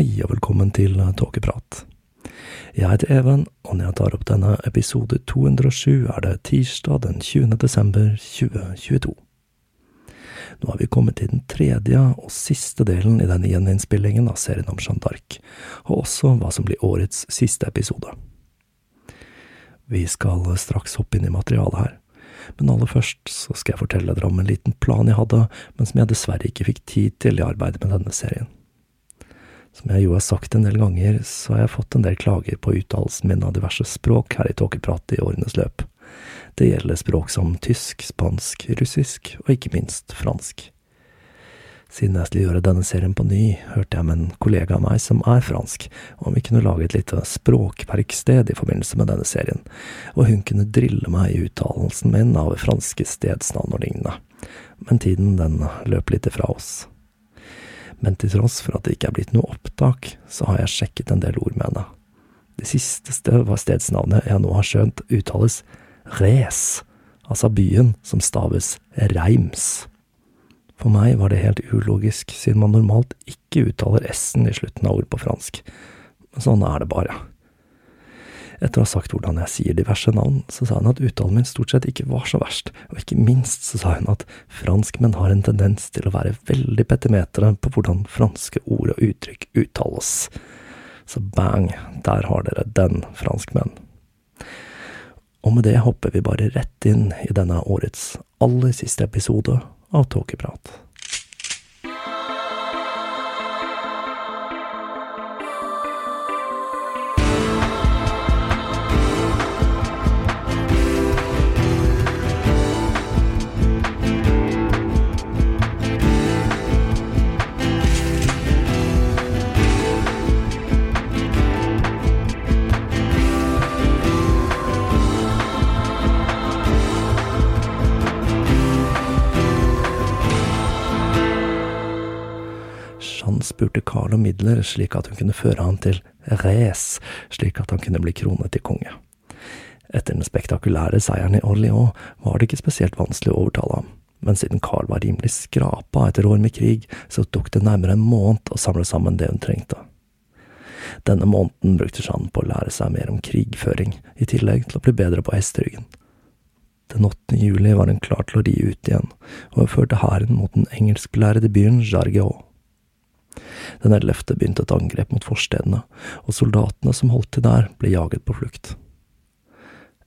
Hei og velkommen til Tåkeprat. Jeg heter Even, og når jeg tar opp denne episode 207, er det tirsdag den 20. desember 2022. Nå har vi kommet til den tredje og siste delen i denne gjeninnspillingen av serien om Jeanne d'Arc, og også hva som blir årets siste episode. Vi skal straks hoppe inn i materialet her, men aller først så skal jeg fortelle dere om en liten plan jeg hadde, men som jeg dessverre ikke fikk tid til i arbeidet med denne serien. Som jeg jo har sagt en del ganger, så har jeg fått en del klager på uttalelsen min av diverse språk her i Tåkeprat i årenes løp. Det gjelder språk som tysk, spansk, russisk og ikke minst fransk. Siden jeg skulle gjøre denne serien på ny, hørte jeg med en kollega av meg som er fransk, om vi kunne lage et lite språkverksted i forbindelse med denne serien, og hun kunne drille meg i uttalelsen min av franske stedsnavn og lignende. Men tiden, den løp litt ifra oss men til tross for at det ikke er blitt noe opptak, så har jeg sjekket en del ord med henne. Det siste stedsnavnet jeg nå har skjønt uttales Res, altså byen som staves Reims. For meg var det helt ulogisk, siden man normalt ikke uttaler s-en i slutten av ord på fransk. Men sånn er det bare. Etter å ha sagt hvordan jeg sier diverse navn, så sa hun at uttalen min stort sett ikke var så verst, og ikke minst så sa hun at franskmenn har en tendens til å være veldig petimetere på hvordan franske ord og uttrykk uttales. Så bang, der har dere den, franskmenn. Og med det hopper vi bare rett inn i denne årets aller siste episode av Tåkeprat. Spurte Carl om midler slik at hun kunne føre han til Res, slik at han kunne bli kronet til konge. Etter den spektakulære seieren i Orléans var det ikke spesielt vanskelig å overtale ham, men siden Carl var rimelig skrapa etter år med krig, så tok det nærmere en måned å samle sammen det hun trengte. Denne måneden brukte Jeanne på å lære seg mer om krigføring, i tillegg til å bli bedre på hesteryggen. Den 8. juli var hun klar til å ri ut igjen, og hun førte hæren mot den engelsklærede byen Jargeau. Den 11. begynte et angrep mot forstedene, og soldatene som holdt til der, ble jaget på flukt.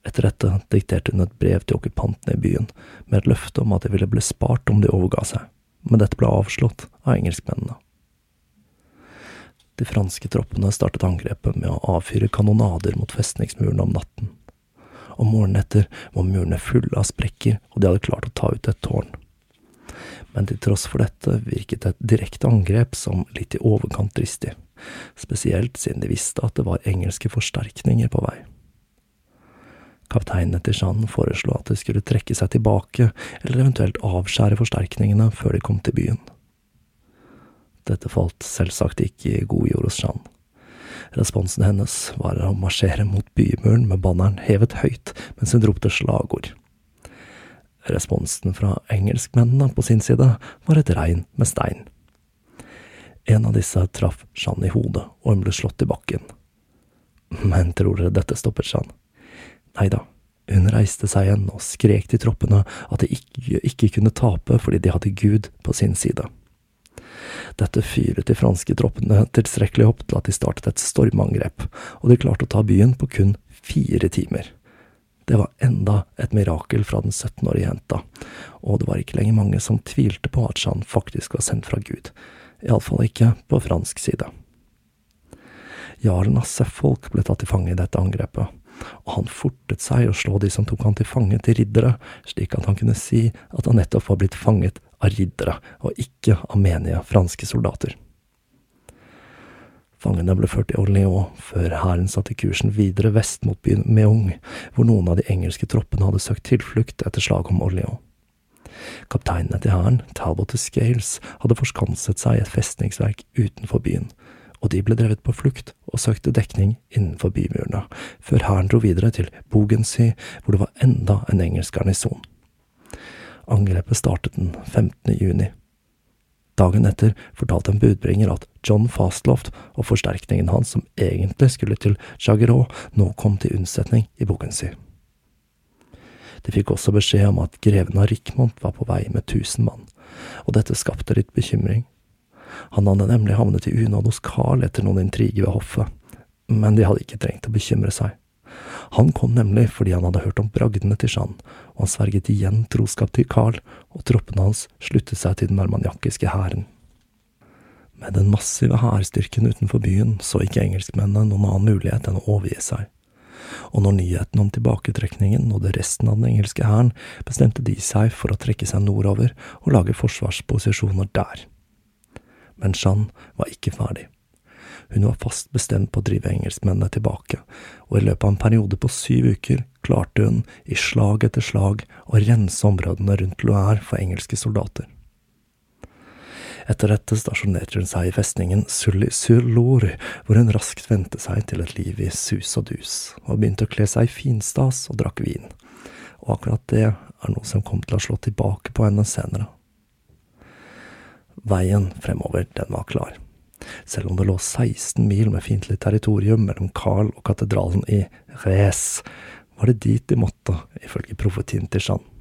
Etter dette dikterte hun et brev til okkupantene i byen, med et løfte om at de ville bli spart om de overga seg, men dette ble avslått av engelskmennene. De franske troppene startet angrepet med å avfyre kanonader mot festningsmurene om natten. Om morgenen etter var murene fulle av sprekker, og de hadde klart å ta ut et tårn. Men til tross for dette virket et direkte angrep som litt i overkant dristig, spesielt siden de visste at det var engelske forsterkninger på vei. Kapteinene til Jeanne foreslo at de skulle trekke seg tilbake, eller eventuelt avskjære forsterkningene før de kom til byen. Dette falt selvsagt ikke i god jord hos Jeanne. Responsen hennes var å marsjere mot bymuren med banneren hevet høyt mens hun ropte slagord. Responsen fra engelskmennene på sin side var et regn med stein. En av disse traff Jeanne i hodet, og hun ble slått i bakken. Men tror dere dette stoppet Jeanne? Nei da, hun reiste seg igjen og skrek til troppene at de ikke, ikke kunne tape fordi de hadde Gud på sin side. Dette fyret de franske troppene tilstrekkelig opp til at de startet et stormangrep, og de klarte å ta byen på kun fire timer. Det var enda et mirakel fra den 17-årige jenta, og det var ikke lenger mange som tvilte på at Jeanne faktisk var sendt fra Gud, iallfall ikke på fransk side. Jarlen av Seffolk ble tatt til fange i dette angrepet, og han fortet seg å slå de som tok han til fange, til riddere, slik at han kunne si at han nettopp var blitt fanget av riddere, og ikke av menige franske soldater. Fangene ble ført til Orléans før hæren satte kursen videre vest mot byen Meung, hvor noen av de engelske troppene hadde søkt tilflukt etter slaget om Orléans. Kapteinene til hæren, Talbot og Scales, hadde forskanset seg i et festningsverk utenfor byen, og de ble drevet på flukt og søkte dekning innenfor bymurene, før hæren dro videre til Bogensy, hvor det var enda en engelsk garnison. Angrepet startet den 15. juni. Dagen etter fortalte en budbringer at John Fastloft og forsterkningen hans, som egentlig skulle til Jagerot, nå kom til unnsetning i boken sin. De fikk også beskjed om at greven av Rikmont var på vei med tusen mann, og dette skapte litt bekymring. Han hadde nemlig havnet i unåde hos Carl etter noen intriger ved hoffet, men de hadde ikke trengt å bekymre seg. Han kom nemlig fordi han hadde hørt om bragdene til Jeanne, og han sverget igjen troskap til Carl, og troppene hans sluttet seg til den armaniakiske hæren. Med den massive hærstyrken utenfor byen så ikke engelskmennene noen annen mulighet enn å overgi seg, og når nyheten om tilbaketrekningen nådde resten av den engelske hæren, bestemte de seg for å trekke seg nordover og lage forsvarsposisjoner der. Men Jeanne var ikke ferdig. Hun var fast bestemt på å drive engelskmennene tilbake, og i løpet av en periode på syv uker klarte hun, i slag etter slag, å rense områdene rundt Loire for engelske soldater. Etter dette stasjonerte hun seg i festningen Sully-sur-Lour, hvor hun raskt vente seg til et liv i sus og dus, og begynte å kle seg i finstas og drakk vin. Og akkurat det er noe som kom til å slå tilbake på henne senere. Veien fremover, den var klar. Selv om det lå 16 mil med fiendtlig territorium mellom Carl og katedralen i Res, var det dit de måtte, ifølge profetien til Jeanne.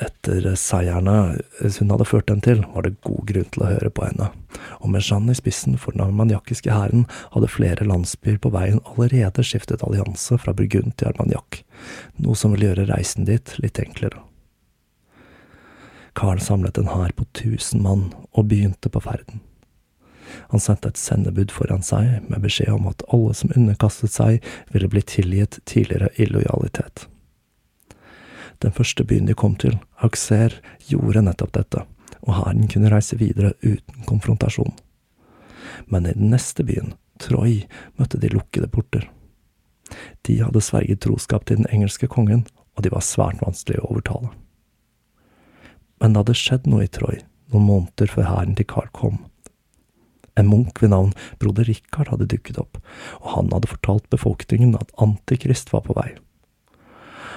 Etter seierne hun hadde ført den til, var det god grunn til å høre på henne, og med Jeanne i spissen for den armaniakiske hæren hadde flere landsbyer på veien allerede skiftet allianse fra Burgund til Armagnac, noe som ville gjøre reisen dit litt enklere. Carl samlet en hær på tusen mann og begynte på ferden. Han sendte et sendebud foran seg med beskjed om at alle som underkastet seg, ville bli tilgitt tidligere illojalitet. Den første byen de kom til, Auxerre, gjorde nettopp dette, og hæren kunne reise videre uten konfrontasjon. Men i den neste byen, Troy, møtte de lukkede porter. De hadde sverget troskap til den engelske kongen, og de var svært vanskelig å overtale. Men det hadde skjedd noe i Troy noen måneder før hæren til Carl kom En munk ved navn broder Richard hadde dukket opp, og han hadde fortalt befolkningen at Antikrist var på vei.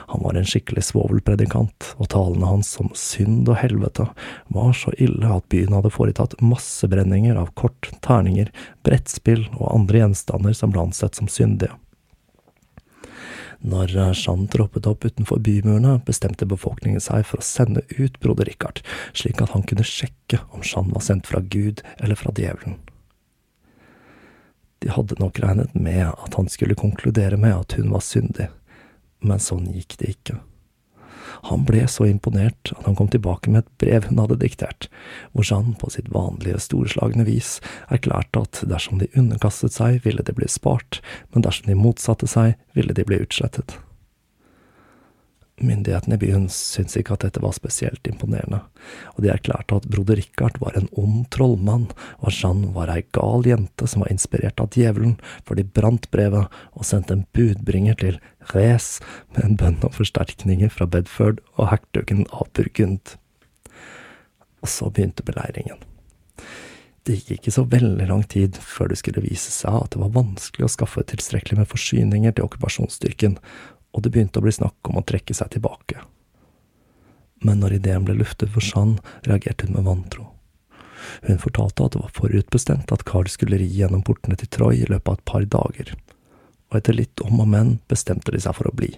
Han var en skikkelig svovelpredikant, og talene hans om synd og helvete var så ille at byen hadde foretatt massebrenninger av kort, terninger, brettspill og andre gjenstander som ble ansett som syndige. Når Jean troppet opp utenfor bymurene, bestemte befolkningen seg for å sende ut broder Richard, slik at han kunne sjekke om Jean var sendt fra Gud eller fra djevelen. De hadde nok regnet med at han skulle konkludere med at hun var syndig, men sånn gikk det ikke. Han ble så imponert at han kom tilbake med et brev hun hadde diktert, hvor Jeanne på sitt vanlige storslagne vis erklærte at dersom de underkastet seg, ville de bli spart, men dersom de motsatte seg, ville de bli utslettet. Myndighetene i byen syntes ikke at dette var spesielt imponerende, og de erklærte at broder Richard var en ond trollmann, og at Jeanne var ei gal jente som var inspirert av djevelen, for de brant brevet og sendte en budbringer til Rees med en bønn om forsterkninger fra Bedford og hertugen av Burgund. Og så begynte beleiringen. Det gikk ikke så veldig lang tid før det skulle vise seg at det var vanskelig å skaffe tilstrekkelig med forsyninger til okkupasjonsstyrken, og det begynte å bli snakk om å trekke seg tilbake. Men når ideen ble luftet for Jeanne, reagerte hun med vantro. Hun fortalte at det var forutbestemt at Carl skulle ri gjennom portene til Troy i løpet av et par dager, og etter litt om og men bestemte de seg for å bli.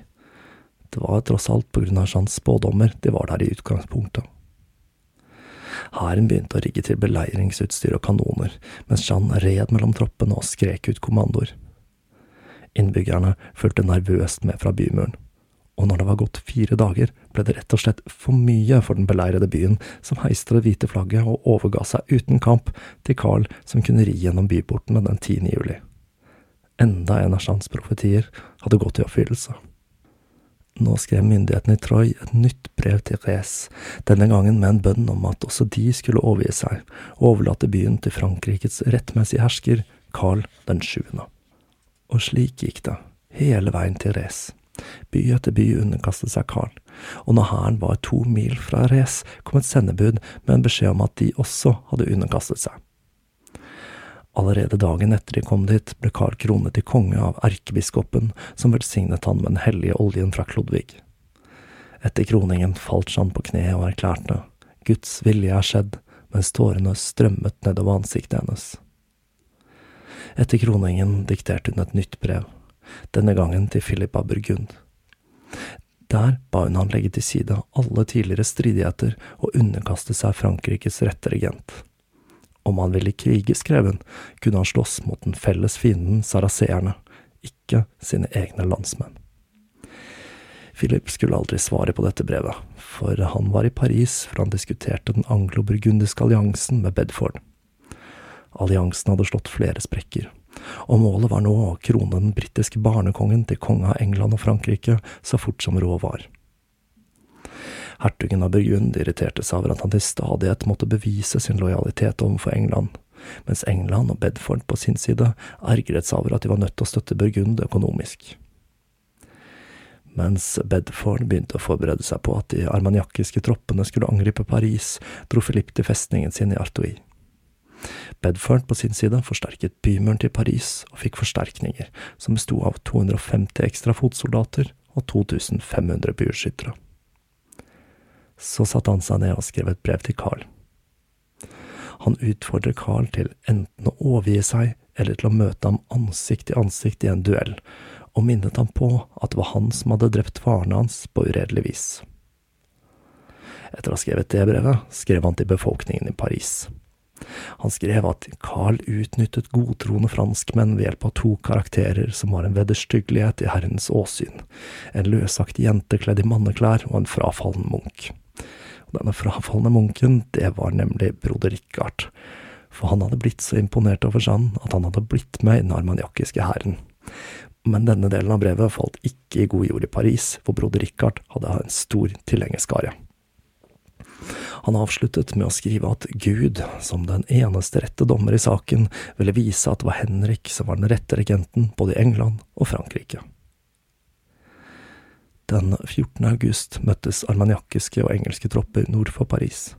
Det var tross alt på grunn av Jeannes spådommer de var der i utgangspunktet. Hæren begynte å rigge til beleiringsutstyr og kanoner, mens Jeanne red mellom troppene og skrek ut kommandoer. Innbyggerne fulgte nervøst med fra bymuren, og når det var gått fire dager, ble det rett og slett for mye for den beleirede byen, som heiste det hvite flagget og overga seg uten kamp til Carl som kunne ri gjennom byportene den 10. juli. Enda en av Jeans profetier hadde gått i oppfyllelse. Nå skrev myndighetene i Troy et nytt brev til Rez, denne gangen med en bønn om at også de skulle overgi seg og overlate byen til Frankrikes rettmessige hersker, Carl den sjuende. Og slik gikk det, hele veien til Res. By etter by underkastet seg Karl, og når hæren var to mil fra Res, kom et sendebud med en beskjed om at de også hadde underkastet seg. Allerede dagen etter de kom dit, ble Karl kronet til konge av erkebiskopen, som velsignet han med den hellige oljen fra Klodvig. Etter kroningen falt Jean på kne og erklærte, Guds vilje er skjedd, mens tårene strømmet nedover ansiktet hennes. Etter kroningen dikterte hun et nytt brev, denne gangen til Philip av Burgund. Der ba hun han legge til side alle tidligere stridigheter og underkaste seg Frankrikes rette regent. Om han ville krige, skrev hun, kunne han slåss mot den felles fienden saraseerne, ikke sine egne landsmenn. Philip skulle aldri svare på dette brevet, for han var i Paris for han diskuterte den anglo-burgundiske alliansen med Bedford. Alliansen hadde slått flere sprekker, og målet var nå å krone den britiske barnekongen til konge av England og Frankrike så fort som råd var. Hertugen av Burgund irriterte seg over at han til stadighet måtte bevise sin lojalitet overfor England, mens England og Bedford på sin side ergret seg over at de var nødt til å støtte Burgund økonomisk. Mens Bedford begynte å forberede seg på at de armaniakiske troppene skulle angripe Paris, dro Philippe til festningen sin i Artois. Bedford på sin side forsterket bymuren til Paris og fikk forsterkninger, som besto av 250 ekstra fotsoldater og 2500 bueskyttere. Så satte han seg ned og skrev et brev til Carl. Han utfordrer Carl til enten å overgi seg eller til å møte ham ansikt til ansikt i en duell, og minnet ham på at det var han som hadde drept faren hans på uredelig vis. Etter å ha skrevet det brevet, skrev han til befolkningen i Paris. Han skrev at Carl utnyttet godtroende franskmenn ved hjelp av to karakterer som var en vederstyggelighet i herrens åsyn, en løsaktig jente kledd i manneklær og en frafallen munk. Og denne frafalne munken, det var nemlig broder Richard, for han hadde blitt så imponert over Jeanne at han hadde blitt med i den armaniakiske hæren. Men denne delen av brevet falt ikke i god jord i Paris, hvor broder Richard hadde en stor tilhengerskare. Han avsluttet med å skrive at Gud, som den eneste rette dommer i saken, ville vise at det var Henrik som var den rette regenten både i England og Frankrike. Den 14. august møttes armaniakiske og engelske tropper nord for Paris.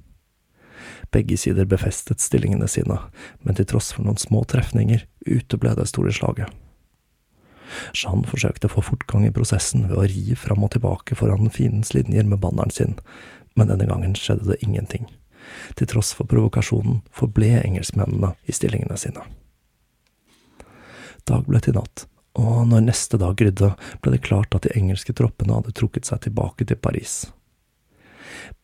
Begge sider befestet stillingene sine, men til tross for noen små trefninger uteble det store slaget. Jean forsøkte å få fortgang i prosessen ved å ri fram og tilbake foran fiendens linjer med banneren sin, men denne gangen skjedde det ingenting. Til tross for provokasjonen forble engelskmennene i stillingene sine. Dag ble til natt, og når neste dag grydde, ble det klart at de engelske troppene hadde trukket seg tilbake til Paris.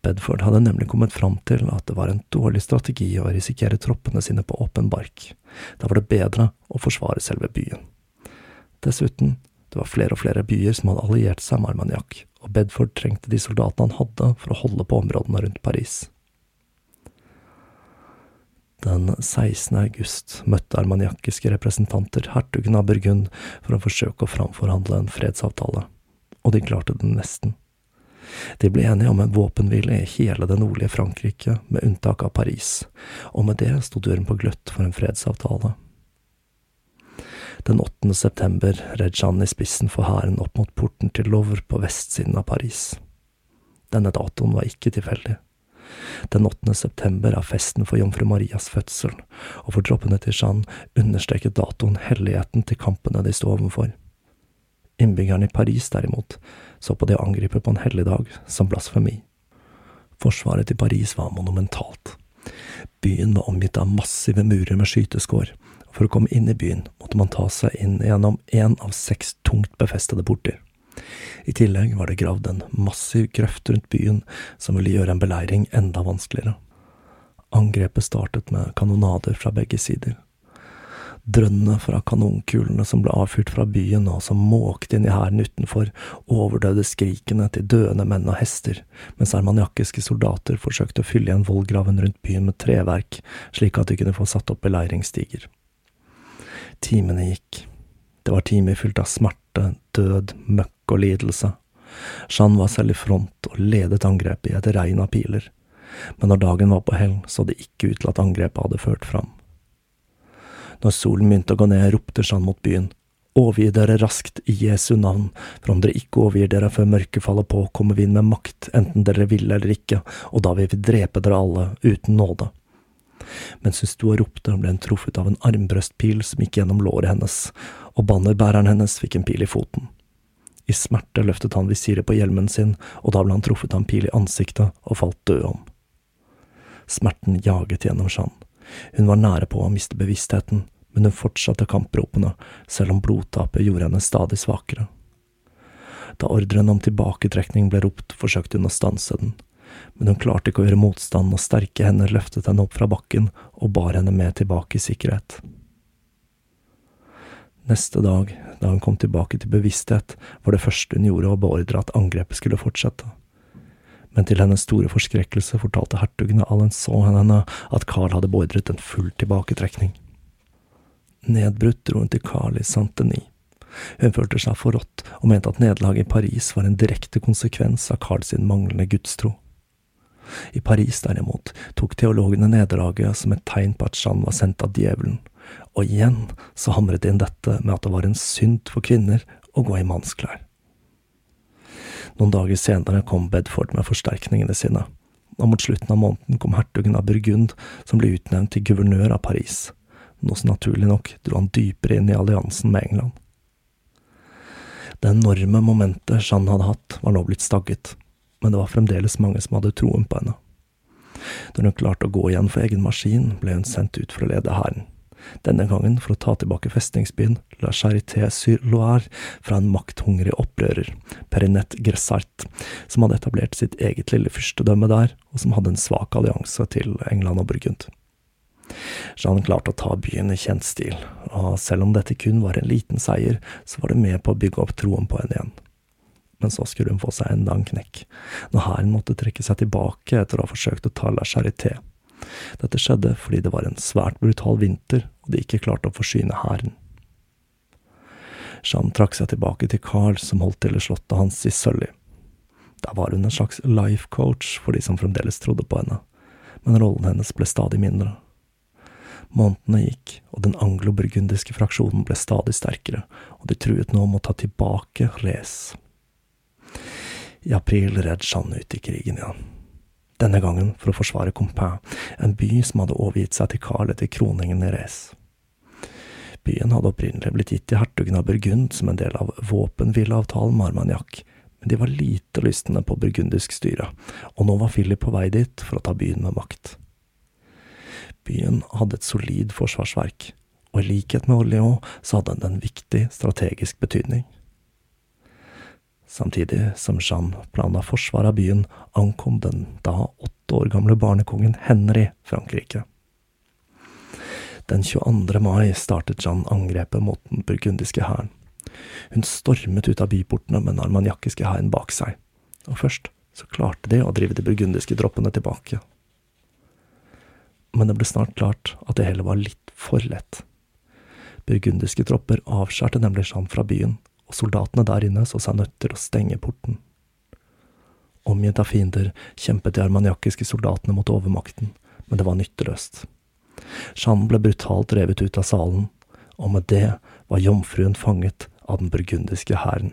Bedford hadde nemlig kommet fram til at det var en dårlig strategi å risikere troppene sine på åpen bark. Da var det bedre å forsvare selve byen. Dessuten, det var flere og flere byer som hadde alliert seg med Armagnac, og Bedford trengte de soldatene han hadde for å holde på områdene rundt Paris. Den 16. august møtte armaniakiske representanter hertugen av Burgund for å forsøke å framforhandle en fredsavtale, og de klarte det nesten. De ble enige om en våpenhvile i hele det nordlige Frankrike, med unntak av Paris, og med det sto døren på gløtt for en fredsavtale. Den 8. september red Jeanne i spissen for hæren opp mot porten til Louvre på vestsiden av Paris. Denne datoen var ikke tilfeldig. Den 8. september er festen for jomfru Marias fødsel, og for troppene til Jeanne understreket datoen helligheten til kampene de sto overfor. Innbyggerne i Paris, derimot, så på det å angripe på en helligdag som blasfemi. Forsvaret til Paris var monumentalt. Byen var omgitt av massive murer med skyteskår, for å komme inn i byen måtte man ta seg inn gjennom én av seks tungt befestede porter. I tillegg var det gravd en massiv grøft rundt byen som ville gjøre en beleiring enda vanskeligere. Angrepet startet med kanonader fra begge sider. Drønnene fra kanonkulene som ble avfyrt fra byen og som måkte inn i hæren utenfor, overdøde skrikene til døende menn og hester, mens armaniakiske soldater forsøkte å fylle igjen vollgraven rundt byen med treverk, slik at de kunne få satt opp beleiringsstiger. Timene gikk. Det var timer fylt av smerte, død, møkk og lidelse. Jeanne var selv i front og ledet angrepet i et regn av piler, men når dagen var på hell, så det ikke ut til at angrepet hadde ført fram. Når solen begynte å gå ned, ropte Jeanne mot byen. Overgi dere raskt i Jesu navn, for om dere ikke overgir dere før mørket faller på, kommer vi inn med makt, enten dere vil eller ikke, og da vil vi drepe dere alle, uten nåde. Mens hun sto og ropte, ble hun truffet av en armbrøstpil som gikk gjennom låret hennes, og bannerbæreren hennes fikk en pil i foten. I smerte løftet han visiret på hjelmen sin, og da ble han truffet av en pil i ansiktet og falt død om. Smerten jaget gjennom Jeanne. Hun var nære på å miste bevisstheten, men hun fortsatte kampropene, selv om blodtapet gjorde henne stadig svakere. Da ordren om tilbaketrekning ble ropt, forsøkte hun å stanse den, men hun klarte ikke å gjøre motstand, og sterke hender løftet henne opp fra bakken og bar henne med tilbake i sikkerhet. Neste dag, da hun kom tilbake til bevissthet, var det første hun gjorde å beordre at angrepet skulle fortsette. Men til hennes store forskrekkelse fortalte hertugen av Alençon henne at Carl hadde beordret en full tilbaketrekning. Nedbrutt dro hun til Carl i Saint-Denis. Hun følte seg forrådt og mente at nederlaget i Paris var en direkte konsekvens av Carl sin manglende gudstro. I Paris, derimot, tok teologene nederlaget som et tegn på at Jeanne var sendt av djevelen, og igjen så hamret de inn dette med at det var en synd for kvinner å gå i mannsklær. Noen dager senere kom Bedford med forsterkningene sine, og mot slutten av måneden kom hertugen av Burgund, som ble utnevnt til guvernør av Paris, noe som naturlig nok dro han dypere inn i alliansen med England. Det enorme momentet Jeanne hadde hatt, var nå blitt stagget, men det var fremdeles mange som hadde troen på henne. Da hun klarte å gå igjen for egen maskin, ble hun sendt ut for å lede hæren denne gangen for å ta tilbake festningsbyen La Charité sur Loire fra en makthungrig opprører, Perinette Gressart, som hadde etablert sitt eget lille fyrstedømme der, og som hadde en svak allianse til England og Burgund. Jeanne klarte å ta byen i kjent stil, og selv om dette kun var en liten seier, så var det med på å bygge opp troen på henne igjen. Men så skulle hun få seg enda en knekk, når hæren måtte trekke seg tilbake etter å ha forsøkt å ta La Charité. Dette skjedde fordi det var en svært brutal vinter, og de ikke klarte å forsyne hæren. Jeanne trakk seg tilbake til Carl, som holdt til i slottet hans i Sully. Der var hun en slags life coach for de som fremdeles trodde på henne, men rollen hennes ble stadig mindre. Månedene gikk, og den anglo-burgundiske fraksjonen ble stadig sterkere, og de truet nå om å ta tilbake Les. I april red Jeanne ut i krigen igjen. denne gangen for å forsvare Compain, en by som hadde overgitt seg til Carl etter kroningen i Race. Byen hadde opprinnelig blitt gitt til hertugen av Burgund som en del av våpenhvileavtalen med Armagnac, men de var lite lystne på burgundisk styre, og nå var Philip på vei dit for å ta byen med makt. Byen hadde et solid forsvarsverk, og i likhet med Orléans så hadde den en viktig strategisk betydning. Samtidig som Jeanne planla forsvar av byen, ankom den da åtte år gamle barnekongen Henry Frankrike. Den 22. mai startet Jeanne angrepet mot den burgundiske hæren. Hun stormet ut av byportene med den armaniakkiske hæren bak seg, og først så klarte de å drive de burgundiske droppene tilbake. Men det ble snart klart at det hele var litt for lett. Burgundiske tropper avskjærte nemlig Jeanne fra byen, og soldatene der inne så seg nødt til å stenge porten. Omgitt av fiender kjempet de armaniakiske soldatene mot overmakten, men det var nytteløst. Jeanne ble brutalt revet ut av salen, og med det var jomfruen fanget av den burgundiske hæren.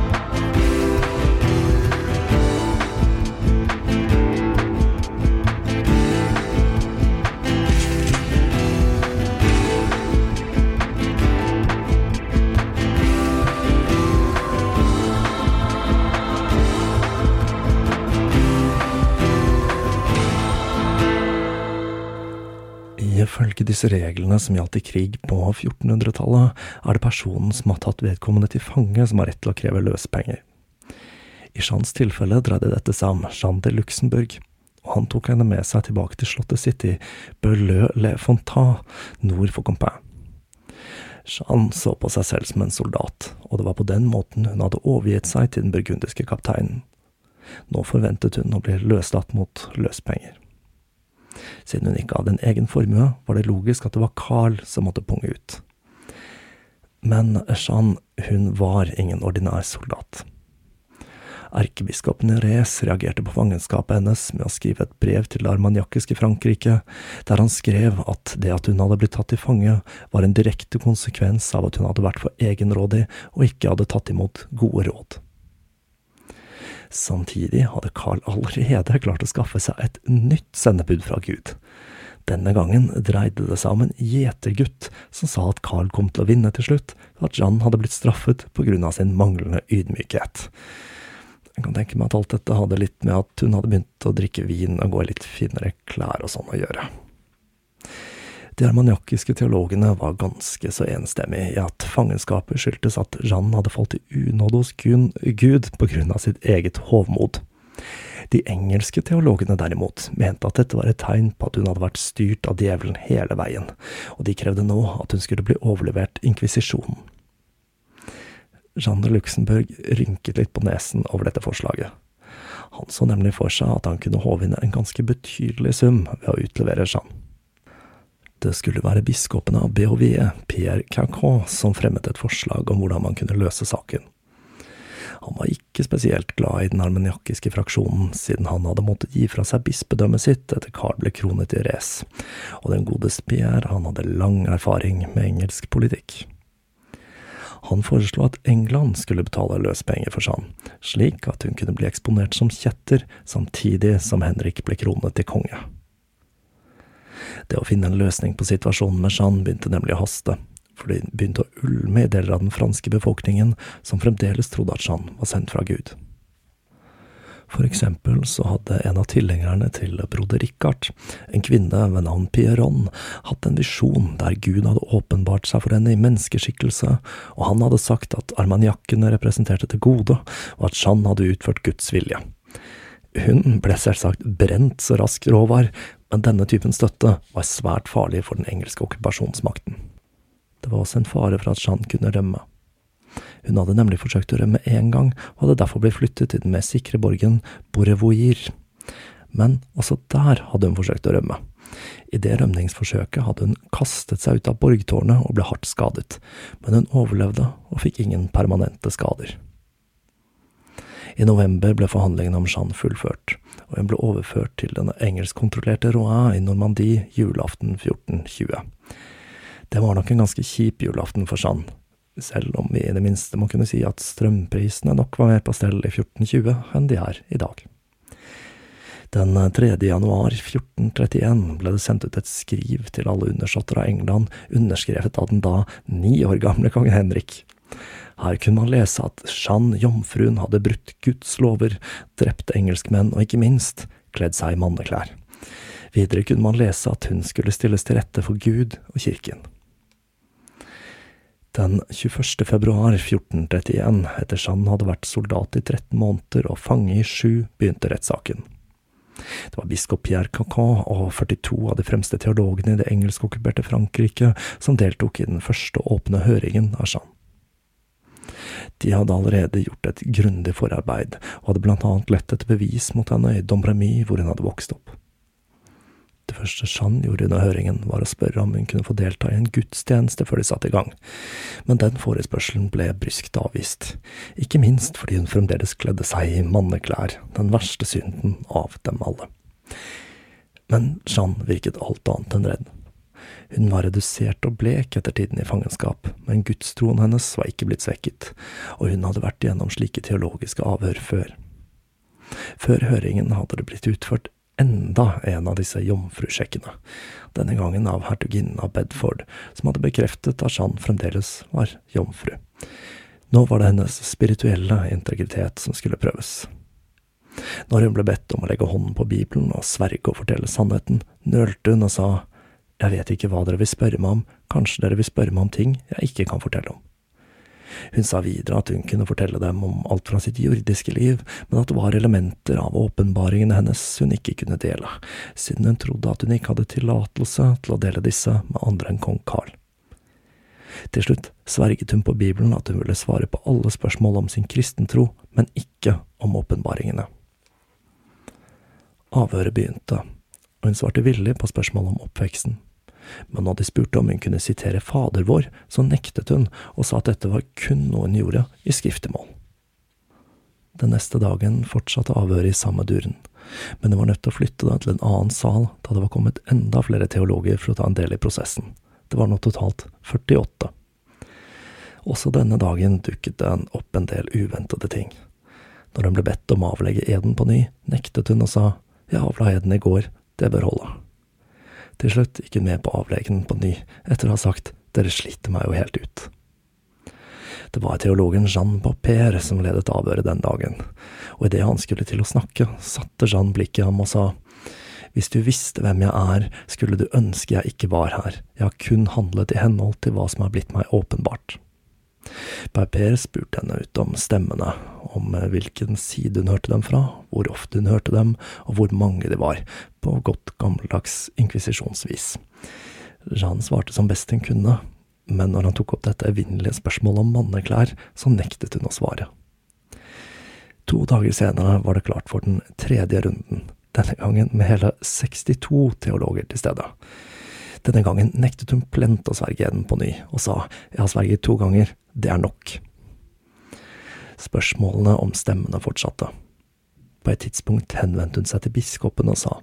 Ifølge disse reglene som gjaldt i krig på 1400-tallet, er det personen som har tatt vedkommende til fange, som har rett til å kreve løsepenger. I Jeans tilfelle dreide dette seg om Jean de Luxembourg, og han tok henne med seg tilbake til slottet sitt i Beleu-le-Fontain, nord for Compain. Jean så på seg selv som en soldat, og det var på den måten hun hadde overgitt seg til den burgundiske kapteinen. Nå forventet hun å bli løslatt mot løspenger. Siden hun ikke hadde en egen formue, var det logisk at det var Carl som måtte punge ut. Men Jeanne, hun var ingen ordinær soldat. Erkebiskopen Rees reagerte på fangenskapet hennes med å skrive et brev til det armagnakiske Frankrike, der han skrev at det at hun hadde blitt tatt til fange, var en direkte konsekvens av at hun hadde vært for egenrådig og ikke hadde tatt imot gode råd. Samtidig hadde Carl allerede klart å skaffe seg et nytt sendebud fra Gud. Denne gangen dreide det seg om en gjetergutt som sa at Carl kom til å vinne til slutt, og at Jan hadde blitt straffet på grunn av sin manglende ydmykhet. Jeg kan tenke meg at alt dette hadde litt med at hun hadde begynt å drikke vin og gå i litt finere klær og sånn å gjøre. De armaniakiske teologene var ganske så enstemmige i at fangenskapet skyldtes at Jeanne hadde falt i unåde hos Gud på grunn av sitt eget hovmod. De engelske teologene derimot mente at dette var et tegn på at hun hadde vært styrt av djevelen hele veien, og de krevde nå at hun skulle bli overlevert inkvisisjonen. Jeanne Luxemburg rynket litt på nesen over dette forslaget. Han så nemlig for seg at han kunne håve inn en ganske betydelig sum ved å utlevere Jeanne. Det skulle være biskopene av BHV, Pierre Cancan, som fremmet et forslag om hvordan man kunne løse saken. Han var ikke spesielt glad i den armeniakiske fraksjonen, siden han hadde måttet gi fra seg bispedømmet sitt etter Carl ble kronet i race, og den gode Pierre han hadde lang erfaring med engelsk politikk. Han foreslo at England skulle betale løspenger for Jeanne, slik at hun kunne bli eksponert som kjetter, samtidig som Henrik ble kronet til konge. Det å finne en løsning på situasjonen med Jeanne begynte nemlig å haste, for det begynte å ulme i deler av den franske befolkningen som fremdeles trodde at Jeanne var sendt fra Gud. For eksempel så hadde en av tilhengerne til broder Richard, en kvinne ved navn Pierron, hatt en visjon der Gud hadde åpenbart seg for henne i menneskeskikkelse, og han hadde sagt at armaniakkene representerte det gode, og at Jeanne hadde utført Guds vilje. Hun ble selvsagt brent så raskt råd var, men denne typen støtte var svært farlig for den engelske okkupasjonsmakten. Det var også en fare for at Jeanne kunne rømme. Hun hadde nemlig forsøkt å rømme én gang, og hadde derfor blitt flyttet til den mer sikre borgen Borevoir. Men også der hadde hun forsøkt å rømme. I det rømningsforsøket hadde hun kastet seg ut av borgtårnet og ble hardt skadet, men hun overlevde og fikk ingen permanente skader. I november ble forhandlingene om Jeanne fullført, og hun ble overført til den engelskkontrollerte Rouen i Normandie julaften 1420. Det var nok en ganske kjip julaften for Jeanne, selv om vi i det minste må kunne si at strømprisene nok var mer på stell i 1420 enn de er i dag. Den 3. januar 1431 ble det sendt ut et skriv til alle undersåtter av England, underskrevet av den da ni år gamle kong Henrik. Her kunne man lese at Jeanne jomfruen hadde brutt Guds lover, drept engelskmenn og ikke minst kledd seg i manneklær. Videre kunne man lese at hun skulle stilles til rette for Gud og kirken. Den 21. februar 1431, etter Jeanne hadde vært soldat i 13 måneder og fange i sju, begynte rettssaken. Det var biskop Pierre Cacon og 42 av de fremste teologene i det engelskokkuperte Frankrike som deltok i den første åpne høringen av Jeanne. De hadde allerede gjort et grundig forarbeid, og hadde blant annet lett etter bevis mot henne i Dombremy, hvor hun hadde vokst opp. Det første Jeanne gjorde under høringen, var å spørre om hun kunne få delta i en gudstjeneste før de satte i gang, men den forespørselen ble bryskt avvist, ikke minst fordi hun fremdeles kledde seg i manneklær, den verste synden av dem alle. Men Jeanne virket alt annet enn redd. Hun var redusert og blek etter tiden i fangenskap, men gudstroen hennes var ikke blitt svekket, og hun hadde vært gjennom slike teologiske avhør før. Før høringen hadde det blitt utført enda en av disse jomfrusjekkene, denne gangen av hertuginnen av Bedford, som hadde bekreftet at Jeanne fremdeles var jomfru. Nå var det hennes spirituelle integritet som skulle prøves. Når hun ble bedt om å legge hånden på Bibelen og sverge og fortelle sannheten, nølte hun og sa, Jeg vet ikke hva dere vil spørre meg om, kanskje dere vil spørre meg om ting jeg ikke kan fortelle om. Hun sa videre at hun kunne fortelle dem om alt fra sitt jordiske liv, men at det var elementer av åpenbaringene hennes hun ikke kunne dele, siden hun trodde at hun ikke hadde tillatelse til å dele disse med andre enn kong Karl. Til slutt sverget hun på Bibelen at hun ville svare på alle spørsmål om sin kristentro, men ikke om åpenbaringene. Avhøret begynte, og hun svarte villig på spørsmål om oppveksten men da de spurte om hun kunne sitere Fader vår, så nektet hun og sa at dette var kun noe hun gjorde i skriftemål. Den neste dagen fortsatte avhøret i samme duren, men hun var nødt til å flytte til en annen sal da det var kommet enda flere teologer for å ta en del i prosessen. Det var nå totalt 48. Også denne dagen dukket det opp en del uventede ting. Når hun ble bedt om å avlegge eden på ny, nektet hun og sa jeg avla eden i går, det bør holde. Til slutt gikk hun med på avleggen på ny, etter å ha sagt dere sliter meg jo helt ut. Det var teologen Jean Baupère som ledet avhøret den dagen, og idet han skulle til å snakke, satte Jean blikket ham og sa hvis du visste hvem jeg er, skulle du ønske jeg ikke var her, jeg har kun handlet i henhold til hva som er blitt meg åpenbart. Berper spurte henne ut om stemmene, om hvilken side hun hørte dem fra, hvor ofte hun hørte dem, og hvor mange de var, på godt gammeldags inkvisisjonsvis. Jean svarte som best hun kunne, men når han tok opp dette evinnelige spørsmålet om manneklær, så nektet hun å svare. To dager senere var det klart for den tredje runden, denne gangen med hele 62 teologer til stede. Denne gangen nektet hun plent å sverge igjen på ny, og sa jeg har sverget to ganger, det er nok. Spørsmålene om stemmene fortsatte. På et tidspunkt henvendte hun seg til biskopen og sa,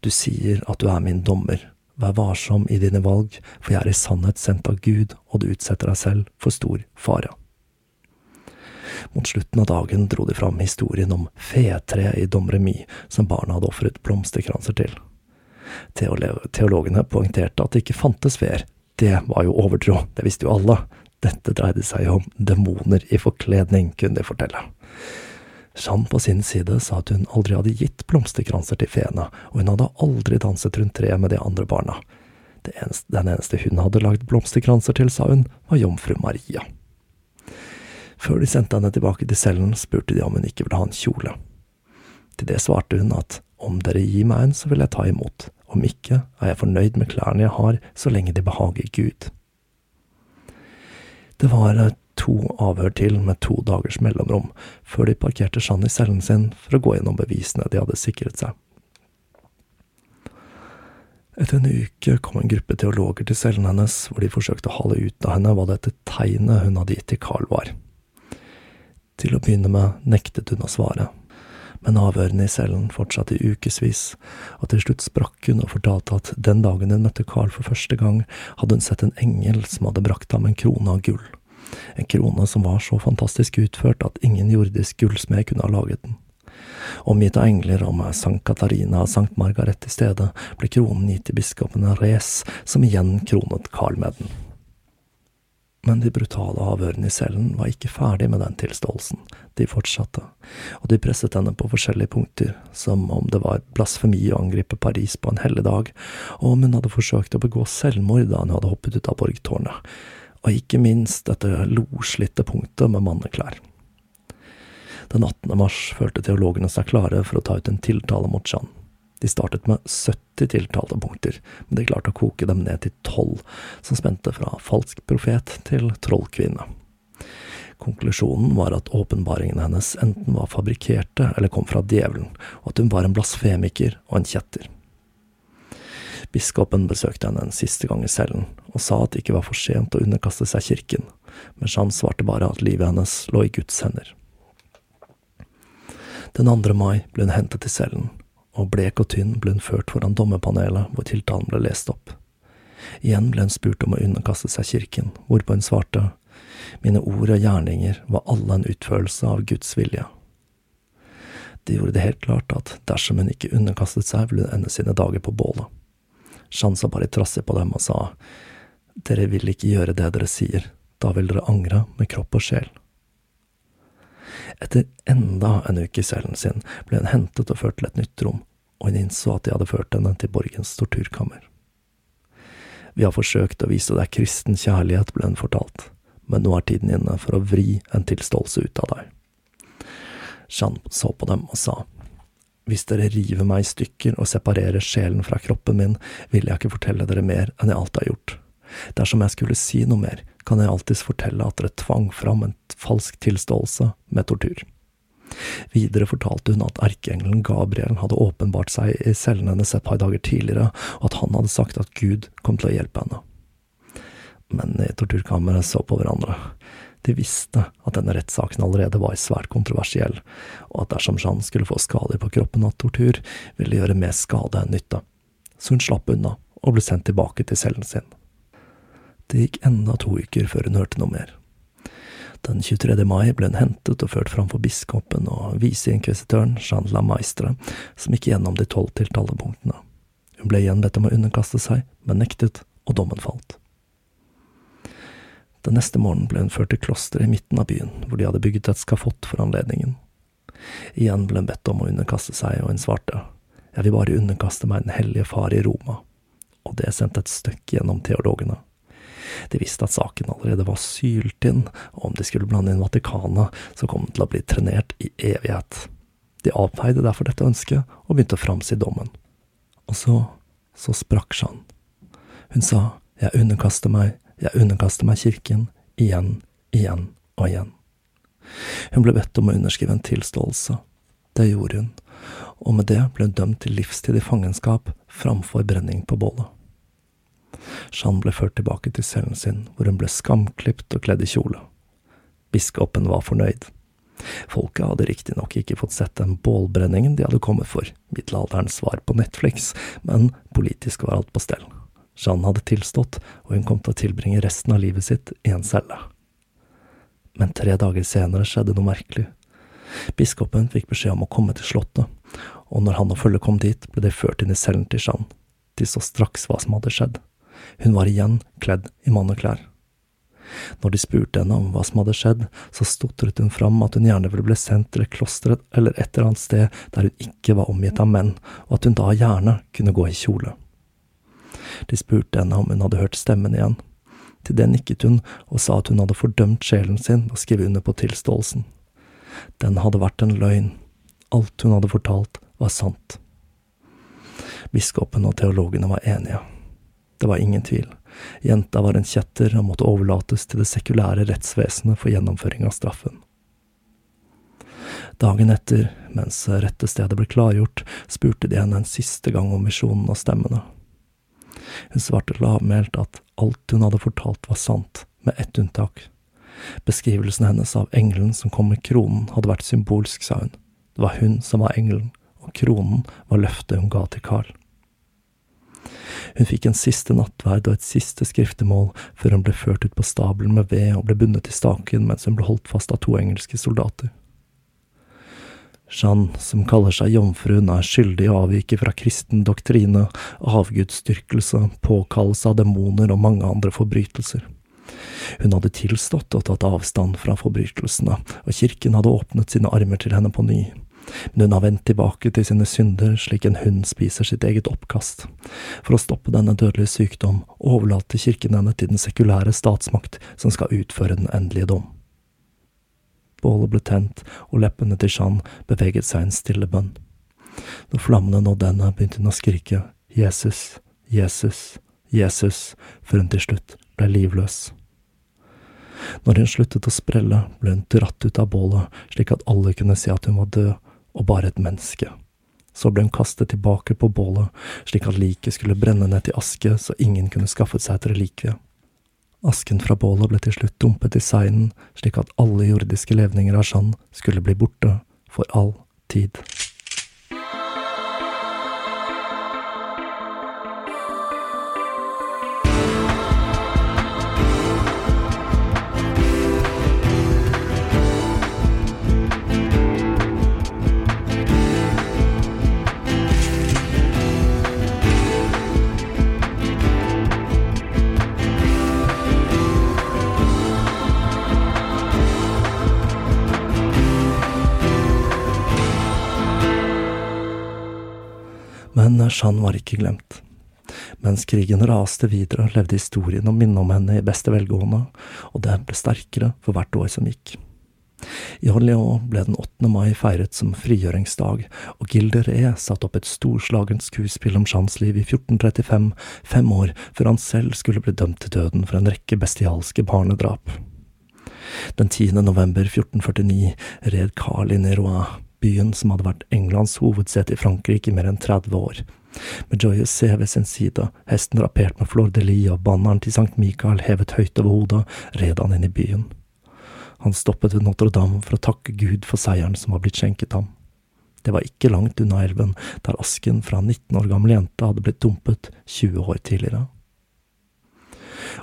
Du sier at du er min dommer, vær varsom i dine valg, for jeg er i sannhet sendt av Gud, og du utsetter deg selv for stor fare. Mot slutten av dagen dro de fram historien om fetreet i Domremy som barna hadde ofret blomsterkranser til. Teologene poengterte at det ikke fantes veer. Det var jo overtro, det visste jo alle. Dette dreide seg om demoner i forkledning, kunne de fortelle. Jeanne på sin side sa at hun aldri hadde gitt blomsterkranser til feene, og hun hadde aldri danset rundt treet med de andre barna. Eneste, den eneste hun hadde lagd blomsterkranser til, sa hun, var jomfru Maria. Før de sendte henne tilbake til cellen, spurte de om hun ikke ville ha en kjole. Til det svarte hun at om dere gir meg en, så vil jeg ta imot, om ikke er jeg fornøyd med klærne jeg har, så lenge de behager Gud. Det var eh, to avhør til med to dagers mellomrom, før de parkerte Jeanne i cellen sin for å gå gjennom bevisene de hadde sikret seg. Etter en uke kom en gruppe teologer til cellen hennes, hvor de forsøkte å hale ut av henne hva dette tegnet hun hadde gitt til Carl var. Til å begynne med nektet hun å svare, men avhørene i cellen fortsatte i ukevis, og til slutt sprakk hun og fortalte at den dagen hun møtte Carl for første gang, hadde hun sett en engel som hadde brakt ham en krone av gull, en krone som var så fantastisk utført at ingen jordisk gullsmed kunne ha laget den. Omgitt av engler og med Sankt Katarina og Sankt Margaret i stedet, ble kronen gitt til biskopen Res, som igjen kronet Carl med den. Men de brutale avhørene i cellen var ikke ferdig med den tilståelsen, de fortsatte, og de presset henne på forskjellige punkter, som om det var blasfemi å angripe Paris på en helligdag, og om hun hadde forsøkt å begå selvmord da hun hadde hoppet ut av borgtårnet, og ikke minst dette loslitte punktet med manneklær. Den 18. mars følte teologene seg klare for å ta ut en tiltale mot Jeanne. De startet med 70 tiltalepunkter, men de klarte å koke dem ned til tolv, som spente fra falsk profet til trollkvinne. Konklusjonen var at åpenbaringene hennes enten var fabrikkerte eller kom fra djevelen, og at hun var en blasfemiker og en kjetter. Biskopen besøkte henne en siste gang i cellen, og sa at det ikke var for sent å underkaste seg kirken, men Jeanne svarte bare at livet hennes lå i Guds hender. Den 2. mai ble hun hentet til cellen, og blek og tynn ble hun ført foran dommerpanelet hvor tiltalen ble lest opp. Igjen ble hun spurt om å underkaste seg kirken, hvorpå hun svarte, mine ord og gjerninger var alle en utførelse av Guds vilje. Det gjorde det helt klart at dersom hun ikke underkastet seg, ville hun ende sine dager på bålet. Sjansa bare trassig på dem og sa, dere vil ikke gjøre det dere sier, da vil dere angre med kropp og sjel. Etter enda en uke i cellen sin ble hun hentet og ført til et nytt rom, og hun innså at de hadde ført henne til borgens torturkammer. Vi har forsøkt å vise deg kristen kjærlighet, ble hun fortalt, men nå er tiden inne for å vri en tilståelse ut av deg. Jeanne så på dem og sa, hvis dere river meg i stykker og separerer sjelen fra kroppen min, vil jeg ikke fortelle dere mer enn jeg alltid har gjort. Dersom jeg skulle si noe mer, kan jeg alltids fortelle at dere tvang fram en falsk tilståelse med tortur. Videre fortalte hun at erkeengelen Gabriel hadde åpenbart seg i cellen hennes et par dager tidligere, og at han hadde sagt at Gud kom til å hjelpe henne. Men i torturkammeret så på hverandre. De visste at denne rettssaken allerede var svært kontroversiell, og at dersom Jeanne skulle få skader på kroppen av tortur, ville det gjøre mer skade enn nytte. Så hun slapp unna, og ble sendt tilbake til cellen sin. Det gikk enda to uker før hun hørte noe mer. Den 23. mai ble hun hentet og ført fram for biskopen og viseinkvisitøren Jean la Maistre, som gikk gjennom de tolv tiltalepunktene. Hun ble igjen bedt om å underkaste seg, men nektet, og dommen falt. Den neste morgenen ble hun ført til klosteret i midten av byen, hvor de hadde bygget et skafott for anledningen. Igjen ble hun bedt om å underkaste seg, og hun svarte, jeg vil bare underkaste meg Den hellige far i Roma, og det sendte et støkk gjennom teologene. De visste at saken allerede var sylt inn, og om de skulle blande inn Vatikanet, så kom den til å bli trenert i evighet. De avfeide derfor dette ønsket, og begynte å framsi dommen. Og så, så sprakk Jeanne. Hun sa, jeg underkaster meg, jeg underkaster meg kirken, igjen, igjen og igjen. Hun ble bedt om å underskrive en tilståelse. Det gjorde hun, og med det ble hun dømt til livstid i fangenskap framfor brenning på bålet. Jeanne ble ført tilbake til cellen sin, hvor hun ble skamklipt og kledd i kjole. Biskopen var fornøyd. Folket hadde riktignok ikke fått sett den bålbrenningen de hadde kommet for, middelalderens svar på Netflix, men politisk var alt på stell. Jeanne hadde tilstått, og hun kom til å tilbringe resten av livet sitt i en celle. Men tre dager senere skjedde noe merkelig. Biskopen fikk beskjed om å komme til slottet, og når han og følget kom dit, ble de ført inn i cellen til Jeanne. De så straks hva som hadde skjedd. Hun var igjen kledd i manneklær. Når de spurte henne om hva som hadde skjedd, så stotret hun fram at hun gjerne ville bli sendt til et kloster eller et eller annet sted der hun ikke var omgitt av menn, og at hun da gjerne kunne gå i kjole. De spurte henne om hun hadde hørt stemmen igjen. Til det nikket hun og sa at hun hadde fordømt sjelen sin og skrevet under på tilståelsen. Den hadde vært en løgn. Alt hun hadde fortalt, var sant. Biskopen og teologene var enige. Det var ingen tvil. Jenta var en kjetter og måtte overlates til det sekulære rettsvesenet for gjennomføring av straffen. Dagen etter, mens rettestedet ble klargjort, spurte de henne en siste gang om visjonen og stemmene. Hun svarte lavmælt at alt hun hadde fortalt var sant, med ett unntak. Beskrivelsen hennes av engelen som kom med kronen, hadde vært symbolsk, sa hun. Det var hun som var engelen, og kronen var løftet hun ga til Carl. Hun fikk en siste nattverd og et siste skriftemål før hun ble ført ut på stabelen med ved og ble bundet til staken mens hun ble holdt fast av to engelske soldater. Jeanne, som kaller seg jomfruen, er skyldig i å avvike fra kristen doktrine, avgudsdyrkelse, påkallelse av demoner og mange andre forbrytelser. Hun hadde tilstått og tatt avstand fra forbrytelsene, og kirken hadde åpnet sine armer til henne på ny men hun har vendt tilbake til sine synder slik en hund spiser sitt eget oppkast. For å stoppe denne dødelige sykdom overlater kirken henne til den sekulære statsmakt som skal utføre den endelige dom. Bålet ble tent, og leppene til Jeanne beveget seg en stille bønn. Når flammene nådde henne, begynte hun å skrike Jesus, Jesus, Jesus, før hun til slutt ble livløs. Når hun sluttet å sprelle, ble hun dratt ut av bålet, slik at alle kunne se at hun var død, og bare et menneske. Så ble hun kastet tilbake på bålet, slik at liket skulle brenne ned til aske så ingen kunne skaffet seg et relikvie. Asken fra bålet ble til slutt dumpet i seinen, slik at alle jordiske levninger av Jeanne skulle bli borte for all tid. Jeanne var ikke glemt. Mens krigen raste videre, levde historien om minnet om henne i beste velgående, og det ble sterkere for hvert år som gikk. I Orléans ble den 8. mai feiret som frigjøringsdag, og Gilde Ree satte opp et storslagent skuespill om Jeans liv i 1435, fem år før han selv skulle bli dømt til døden for en rekke bestialske barnedrap. Den 10. november 1449 red Carl inn i Rouen, byen som hadde vært Englands hovedsete i Frankrike i mer enn 30 år. Med Joyous C ved sin side, hesten drapert med flor de lis og banneren til Sankt Mikael hevet høyt over hodet, red han inn i byen. Han stoppet ved Notre-Dame for å takke Gud for seieren som var blitt skjenket ham. Det var ikke langt unna elven, der asken fra en 19 år gammel jente hadde blitt dumpet 20 år tidligere.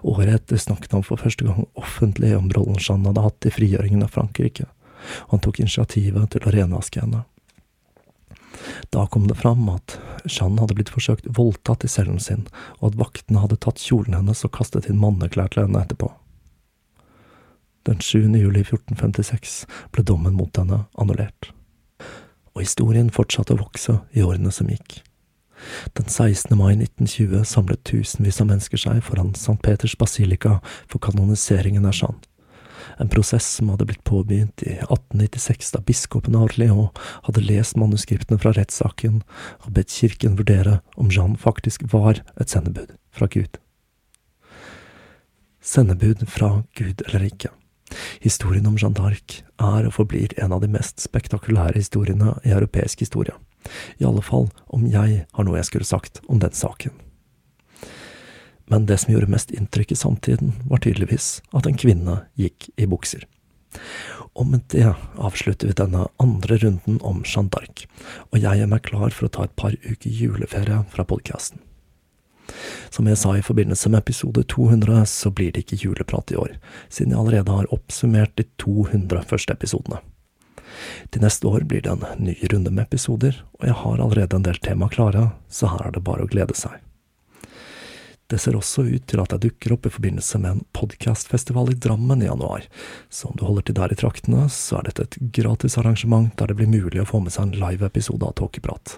Året etter snakket han for første gang offentlig om rollen Jeanne hadde hatt i frigjøringen av Frankrike og han tok initiativet til å renvaske henne. Da kom det fram at Jeanne hadde blitt forsøkt voldtatt i cellen sin, og at vaktene hadde tatt kjolen hennes og kastet inn manneklær til henne etterpå. Den 7. juli 1456 ble dommen mot henne annullert. Og historien fortsatte å vokse i årene som gikk. Den 16. mai 1920 samlet tusenvis av mennesker seg foran St. Peters basilika for kanoniseringen av Jeanne en prosess som hadde blitt påbegynt i 1896 da biskopen av Orléans hadde lest manuskriptene fra rettssaken og bedt kirken vurdere om Jeanne faktisk var et sendebud fra Gud. Sendebud fra Gud eller ikke. Historien om Jeanne d'Arc er og forblir en av de mest spektakulære historiene i europeisk historie. I alle fall om jeg har noe jeg skulle sagt om den saken men det som gjorde mest inntrykk i samtiden, var tydeligvis at en kvinne gikk i bukser. Og med det avslutter vi denne andre runden om Jeanne d'Arc, og jeg er meg klar for å ta et par uker juleferie fra podkasten. Som jeg sa i forbindelse med episode 200, så blir det ikke juleprat i år, siden jeg allerede har oppsummert de 200 første episodene. Til neste år blir det en ny runde med episoder, og jeg har allerede en del tema klare, så her er det bare å glede seg. Det ser også ut til at jeg dukker opp i forbindelse med en podkastfestival i Drammen i januar, så om du holder til der i traktene, så er dette et gratis arrangement der det blir mulig å få med seg en live-episode av Tåkeprat.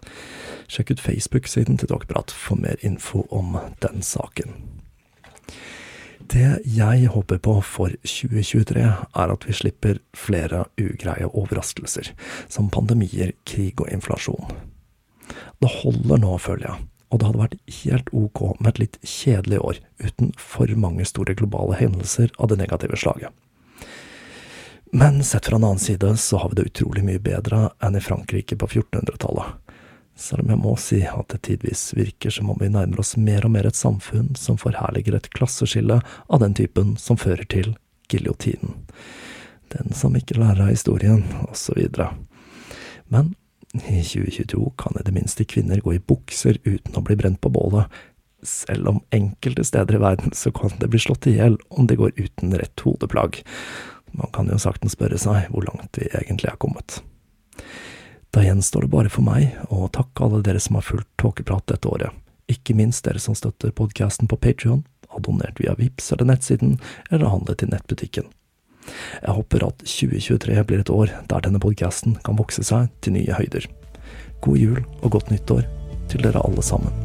Sjekk ut Facebook-siden til Tåkeprat for mer info om den saken. Det jeg håper på for 2023, er at vi slipper flere ugreie overraskelser, som pandemier, krig og inflasjon. Det holder nå, føler jeg, og det hadde vært helt ok med et litt kjedelig år uten for mange store globale hendelser av det negative slaget. Men sett fra en annen side så har vi det utrolig mye bedre enn i Frankrike på 1400-tallet selv om jeg må si at det tidvis virker som om vi nærmer oss mer og mer et samfunn som forherliger et klasseskille av den typen som fører til giljotinen. Den som ikke lærer av historien, osv. Men i 2022 kan i det minste kvinner gå i bukser uten å bli brent på bålet, selv om enkelte steder i verden så kan det bli slått i hjel om de går uten rett hodeplagg. Man kan jo saktens spørre seg hvor langt vi egentlig er kommet. Da gjenstår det bare for meg å takke alle dere som har fulgt Tåkeprat dette året, ikke minst dere som støtter podkasten på Patrion, har donert via VIPS eller nettsiden, eller handlet i nettbutikken. Jeg håper at 2023 blir et år der denne podkasten kan vokse seg til nye høyder. God jul og godt nyttår til dere alle sammen.